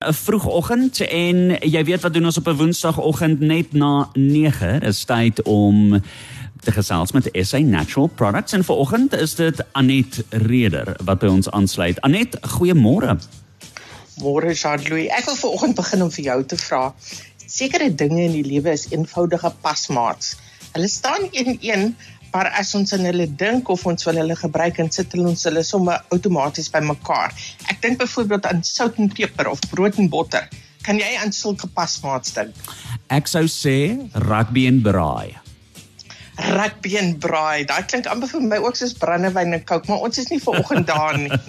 'n vroegoggend en jy weet wat doen ons op 'n woensdagoggend net na 9 is tyd om te gesels met SA Natural Products en vanoggend is dit Anet Reder wat by ons aansluit. Anet, goeiemôre. Môre Jean-Louis. Ek wil vanoggend begin om vir jou te vra. Sekere dinge in die lewe is eenvoudige pasmaats. Hulle staan een-een maar as ons aan hulle dink of ons wil hulle gebruik en sit ons hulle sommer outomaties bymekaar. Ek dink byvoorbeeld aan sout en peper of brood en botter. Kan jy aan sulke pasmaats dink? Ek sou sê rugby en braai. Rugby en braai. Daai klink amper vir my ook soos brandewyn en coke, maar ons is nie ver oggend daar nie.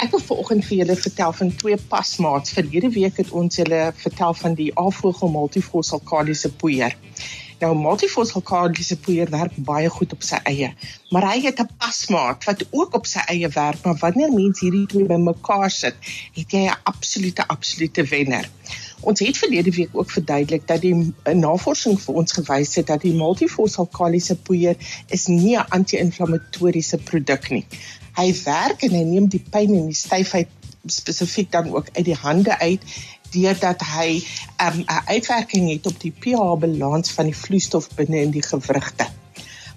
Ek wil vanoggend vir julle vertel van twee pasmaats. Verlede week het ons julle vertel van die Avogel multifossilkaliese poeier. Nou multifossilkaliese poeier werk baie goed op sy eie, maar hy het 'n pasmaat wat ook op sy eie werk, maar wanneer mens hierdie twee bymekaar sit, het jy 'n absolute absolute wenner. Ons het verlede week ook verduidelik dat die navorsing vir ons gewys het dat die multifossilkaliese poeier is nie 'n anti-inflammatoriese produk nie. Hy werk en hy neem die pyn en die styfheid spesifiek dan ook uit die hande uit deurdat hy um, 'n um, uitwerking het op die pH-balans van die vloeistof binne in die gewrigte.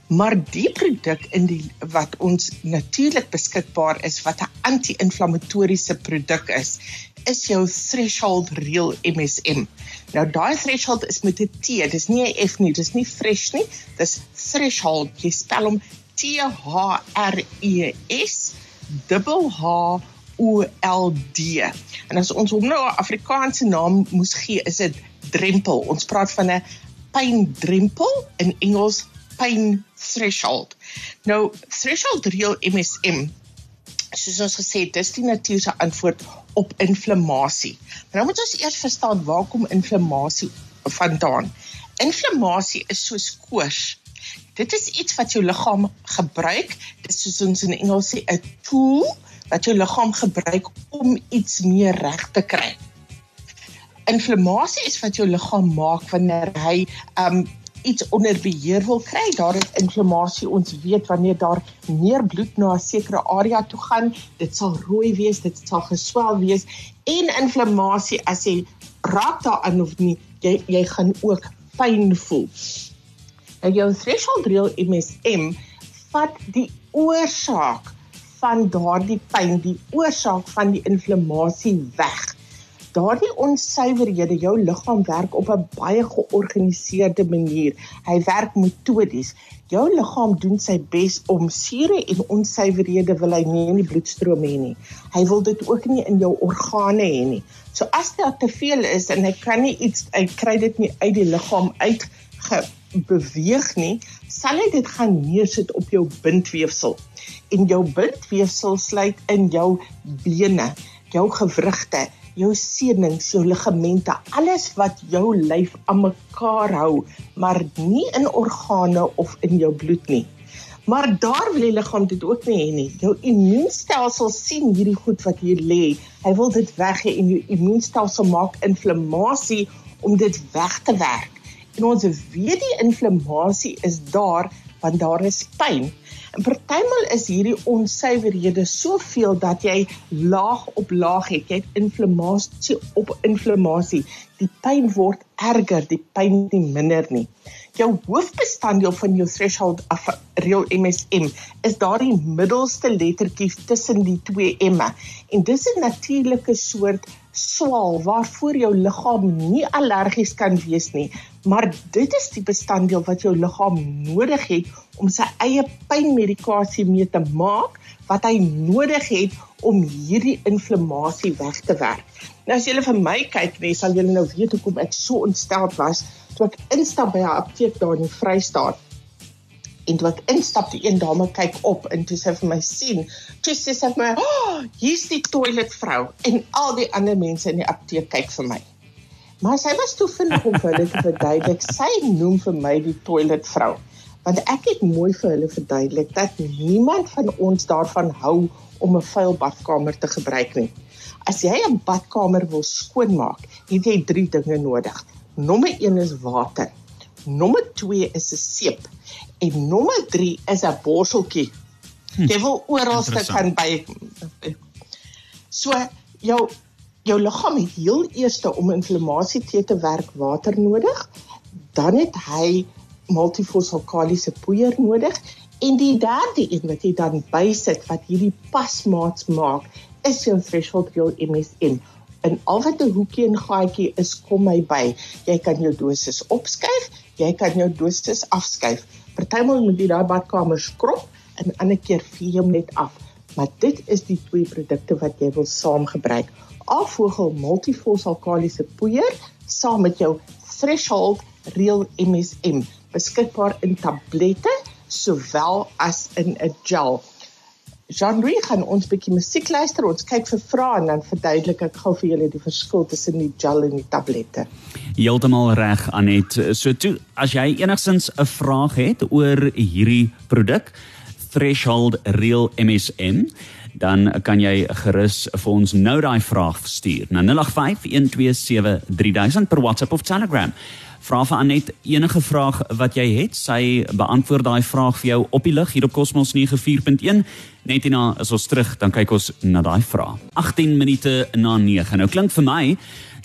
Maar die produk in die wat ons natuurlik beskikbaar is wat 'n anti-inflammatoriese produk is, is jou threshold real MSM. Nou daai threshold is met 'n T, dis nie 'n F nie, dis nie fresh nie, dis threshold. Jy spel hom T H R E S dubbel H O L D. En as ons hom nou 'n Afrikaanse naam moes gee, is dit drempel. Ons praat van 'n pyndrempel in Engels pain threshold. Nou threshold real MSM soos ons gesê het, dis die natuur se antwoord op inflammasie. Maar nou moet ons eers verstaan waar kom inflammasie vandaan? Inflammasie is soos koors. Dit is iets wat jou liggaam gebruik. Dit is soos ons in Engels sê 'n tool wat jou liggaam gebruik om iets meer reg te kry. Inflammasie is wat jou liggaam maak wanneer hy um iets onder beheer wil kry. Daar is inflammasie. Ons weet wanneer daar meer bloed na 'n sekere area toe gaan, dit sal rooi wees, dit sal geswel wees en inflammasie as jy raak daaraan of nie, jy jy gaan ook pyn voel. Nou jou threshold real MSM vat die oorsaak van daardie pyn, die oorsaak van die inflammasie weg. Daardie onsuiverhede, jou liggaam werk op 'n baie georganiseerde manier. Hy werk metodies. Jou liggaam doen sy bes om sure en onsuiverhede wil hy nie in die bloedstroom hê nie. Hy wil dit ook nie in jou organe hê nie. So as dit te veel is en hy kan nie iets hy kry dit nie uit die liggaam uit beweeg nie, sal hy dit gaan neersit op jou bindweefsel. En jou bindweefsel sluit in jou bene, jou gewrigte, jou senings, jou ligamente, alles wat jou lyf aan mekaar hou, maar nie in organe of in jou bloed nie. Maar daar wil die liggaam dit ook nie hê nie. Jou immuunstelsel sien hierdie goed wat hier lê. Hy wil dit weg hê en jou immuunstelsel maak inflammasie om dit weg te werk. En ons weet die inflammasie is daar want daar is pyn. En partymal is hierdie onsuiverhede soveel dat jy laag op laag het. Jy het inflammasie op inflammasie. Die pyn word erger, die pyn nie minder nie. Jou hoofbestanddeel van jou threshold of real MSM is daardie middelste lettertjie tussen die twee M'e. En dis 'n natuurlike soort swaal waarvoor jou liggaam nie allergies kan wees nie, maar dit is die bestanddeel wat jou liggaam nodig het om sy eie pynmedikasie mee te maak wat hy nodig het om hierdie inflammasie weg te werk. Nou as julle vir my kyk, nee, sal julle nou weet hoekom ek so ontstel was toe ek instap by 'n apteek daar in die Vrystaat en toe ek instap die een dame kyk op en toe sy vir my sien toe sê sy vir my oh, hier's die toilet vrou en al die ander mense in die apteek kyk vir my. Maar sy was toe vinnig om vir hulle te verduidelik sy noem vir my die toilet vrou want ek het mooi vir hulle verduidelik dat niemand van ons daarvan hou om 'n vuil badkamer te gebruik nie. As jy 'n badkamer wil skoonmaak het jy drie dinge nodig nommer 1 is water Nommer 2 is 'n seep en nommer 3 is 'n borseltjie. Hm. Jy wil oralste kan by So jou jou liggaam het heel eers om inflammasie te te werk water nodig. Dan het hy multifosfokaliese poeier nodig en die derde een wat jy dan bysit wat hierdie pasmaats maak is jou threshold real MSM. En al wat 'n hoekie en gaatjie is, kom my by. Jy kan jou dosis opskuif, jy kan jou dosis afskuif. Partymal moet jy daai badkamer skrob en ander keer vee hom net af. Maar dit is die twee produkte wat jy wil saam gebruik. Afvogel multifosfokaliese poeier saam met jou threshold real MSM beskikbaar in tablette sowel as in 'n gel. Jean-Louis gaan ons bietjie musiek luister. Ons kyk vir vrae en dan verduidelik ek gou vir julle die verskil tussen die gel en die tablette. Heeltemal reg Anet. So toe as jy enigsins 'n vraag het oor hierdie produk Threshold Real MSM dan kan jy gerus vir ons nou daai vraag stuur na 0851273000 per WhatsApp of Telegram vra vir Anet enige vraag wat jy het. Sy beantwoord daai vraag vir jou op die lig hier op Cosmos 94.1. Net hierna is ons terug, dan kyk ons na daai vraag. 18 minute na 9. Nou klink vir my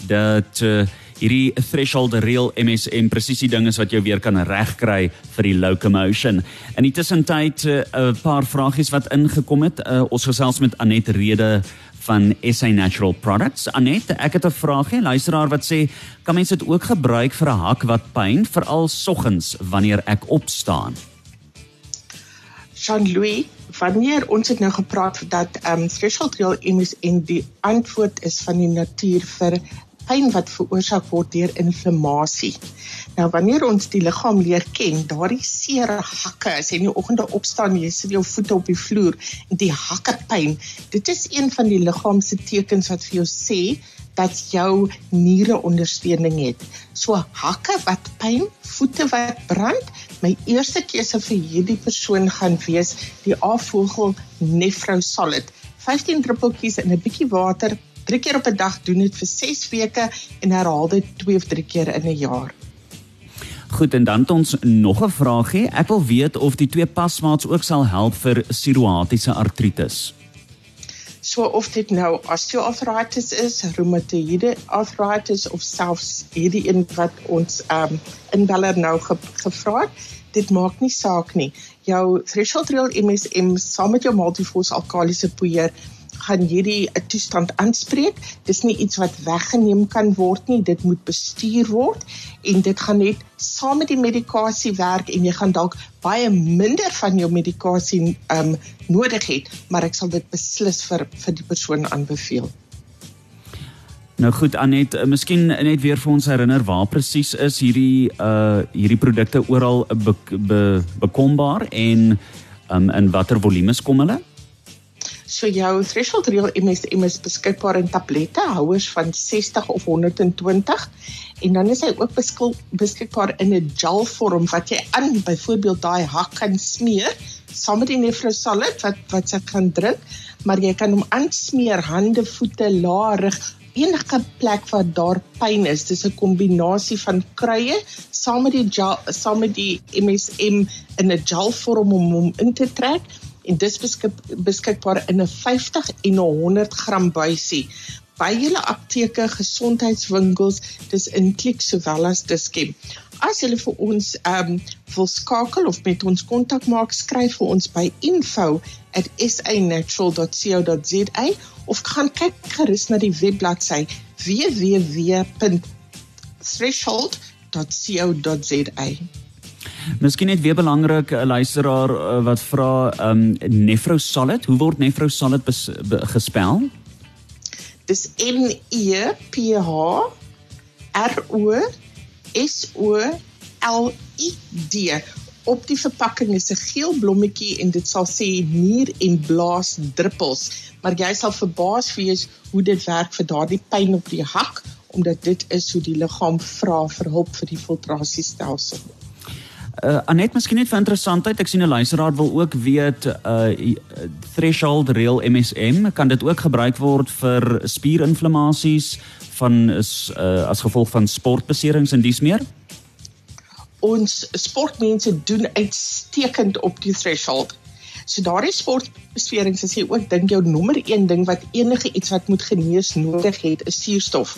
dat uh, hierdie threshold real MSM presies die ding is wat jy weer kan regkry vir die locomotion. In die tussentyd eh, 'n uh, paar vragies wat ingekom het. Uh, ons gesels met Anet Rede van SA Natural Products. Anet, ek het 'n vraagie, luisteraar wat sê, kan mense dit ook gebruik vir 'n hak wat pyn, veral soggens wanneer ek opstaan? Jean-Louis, wanneer ons het nou gepraat dat ehm um, threshold real MS en die antwoord is van die natuur vir pyn wat veroorsaak word deur inflammasie. Nou wanneer ons die liggaam leer ken, daardie seer hakke, as jy in die oggende opstaan, jy sit jou voete op die vloer en die hakke pyn, dit is een van die liggaam se tekens wat vir jou sê dat jou niere ondersteuning het. So hakke wat pyn, voete wat brand, my eerste keuse vir hierdie persoon gaan wees die afvogel Nefro Solid. 15 druppeltjies in 'n bietjie water drie keer op 'n dag doen dit vir 6 weke en herhaal dit 2 of 3 keer in 'n jaar. Goed en dan het ons nog 'n vraagie. Ek wil weet of die twee pasmaats ook sal help vir psoriatiese artritis. So of dit nou osteoartritis is, reumatoïde artritis of selfs hierdie een wat ons ehm um, inbeller nou ge, gevra het, dit maak nie saak nie. Jou threshold real MSM saam met jou multifos alkalisiese poeier gaan hierdie 'n toestand aanspreek. Dis nie iets wat weggeneem kan word nie. Dit moet bestuur word en dit gaan net saam met die medikasie werk en jy gaan dalk baie minder van jou medikasie um nodig hê, maar ek sal dit beslis vir vir die persoon aanbeveel. Nou goed Anet, uh, miskien net weer vir ons herinner waar presies is hierdie uh hierdie produkte oral be, be, bekombaar en um in watter volumes kom hulle? So jou threshold real MSM is beskikbaar in tablette, houers van 60 of 120 en dan is hy ook beskikbaar in 'n gel vorm wat jy aan byvoorbeeld daai hak kan smeer saam met die Nefrosalid wat wat jy kan drink, maar jy kan hom aansmeer hande, voete, larig enige plek waar daar pyn is. Dis 'n kombinasie van kruie saam met die gel, saam met die MSM in 'n gel vorm om hom in te trek en dis beskik, beskikbaar in 'n 50 en 'n 100 gram buisie by julle apteke, gesondheidswinkels, dis in klik sowel as Dischem. As julle vir ons ehm um, wil skakel of met ons kontak maak, skryf vir ons by info@sanatural.co.za of gaan kyk gerus na die webbladsy www.threshold.co.za. Miskien net weer belangrik 'n eh, luisteraar uh, wat vra um Nefro Solid, hoe word Nefro Solid gespel? Dis N E P H R O S O L I D. Op die verpakking is 'n geel blommetjie en dit sal sê nier en blaas druppels, maar jy sal verbaas wees hoe dit werk vir daardie pyn op die hak omdat dit is hoe die liggaam vra vir hulp vir die filtrasiestelsel. Uh, Anet, miskien net vir interessantheid, ek sien 'n luisteraar wil ook weet uh threshold real MSM, kan dit ook gebruik word vir spierinflammasies van is uh, as gevolg van sportbeserings en dies meer? Ons sportmense doen uitstekend op die threshold. So daardie sportbesperings as jy ook dink jou nommer 1 ding wat enige iets wat moet genees nodig het, is suurstof.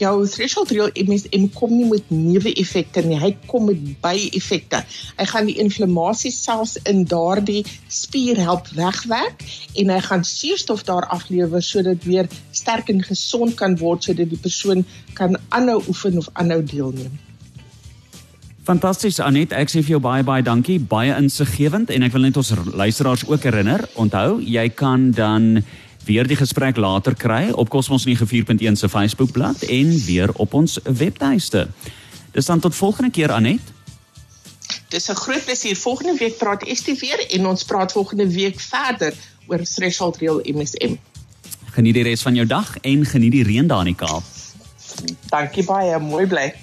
Jou threshold real MSM kom nie met neeweffekte nie, hy kom met by-effekte. Hy gaan die inflammasie selfs in daardie spier help wegwerk en hy gaan suurstof daar aflewer sodat weer sterk en gesond kan word sodat die persoon kan aanhou oefen of aanhou deelneem. Fantasties Anet, ek sê vir jou baie baie dankie, baie insiggewend en ek wil net ons luisteraars ook herinner, onthou, jy kan dan weer die gesprek later kry op Cosmos 94.1 se Facebookblad en weer op ons webtuiste. Dis dan tot volgende keer Anet. Dis 'n groot plesier. Volgende week praat Estie weer en ons praat volgende week verder oor threshold real MSM. Geniet die res van jou dag en geniet die reën daar in die Kaap. Dankie baie, mooi bly.